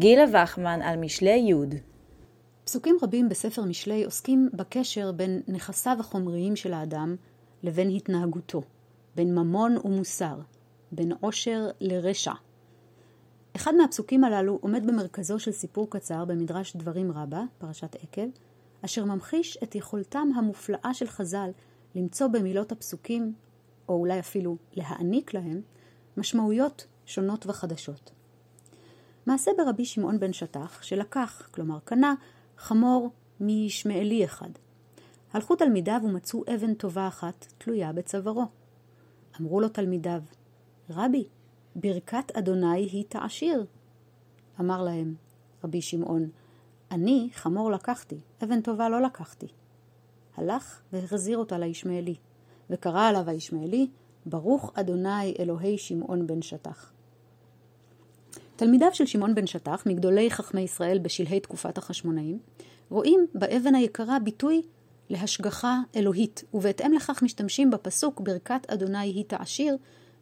גילה וחמן על משלי י' פסוקים רבים בספר משלי עוסקים בקשר בין נכסיו החומריים של האדם לבין התנהגותו, בין ממון ומוסר, בין עושר לרשע. אחד מהפסוקים הללו עומד במרכזו של סיפור קצר במדרש דברים רבה, פרשת עקב, אשר ממחיש את יכולתם המופלאה של חז"ל למצוא במילות הפסוקים, או אולי אפילו להעניק להם, משמעויות שונות וחדשות. מעשה ברבי שמעון בן שטח, שלקח, כלומר קנה, חמור מישמעאלי אחד. הלכו תלמידיו ומצאו אבן טובה אחת תלויה בצווארו. אמרו לו תלמידיו, רבי, ברכת אדוני היא תעשיר. אמר להם רבי שמעון, אני חמור לקחתי, אבן טובה לא לקחתי. הלך והחזיר אותה לישמעאלי, וקרא עליו הישמעאלי, ברוך אדוני אלוהי שמעון בן שטח. תלמידיו של שמעון בן שטח, מגדולי חכמי ישראל בשלהי תקופת החשמונאים, רואים באבן היקרה ביטוי להשגחה אלוהית, ובהתאם לכך משתמשים בפסוק ברכת אדוני היא תעשיר,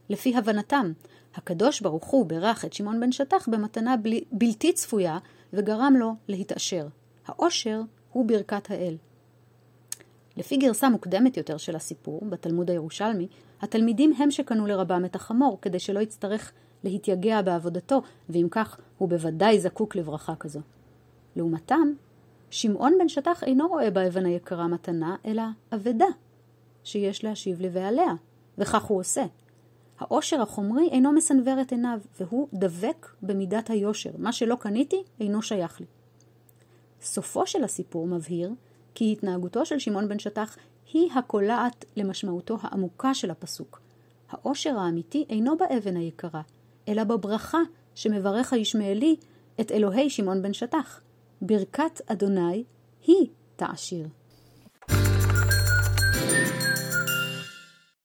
לפי הבנתם, הקדוש ברוך הוא ברך את שמעון בן שטח במתנה בלי, בלתי צפויה וגרם לו להתעשר. העושר הוא ברכת האל. לפי גרסה מוקדמת יותר של הסיפור, בתלמוד הירושלמי, התלמידים הם שקנו לרבם את החמור, כדי שלא יצטרך להתייגע בעבודתו, ואם כך, הוא בוודאי זקוק לברכה כזו. לעומתם, שמעון בן שטח אינו רואה באבן היקרה מתנה, אלא אבדה, שיש להשיב לבעליה, וכך הוא עושה. העושר החומרי אינו מסנוור את עיניו, והוא דבק במידת היושר. מה שלא קניתי, אינו שייך לי. סופו של הסיפור מבהיר כי התנהגותו של שמעון בן שטח היא הקולעת למשמעותו העמוקה של הפסוק. העושר האמיתי אינו באבן היקרה, אלא בברכה שמברך הישמעאלי את אלוהי שמעון בן שטח. ברכת אדוני היא תעשיר.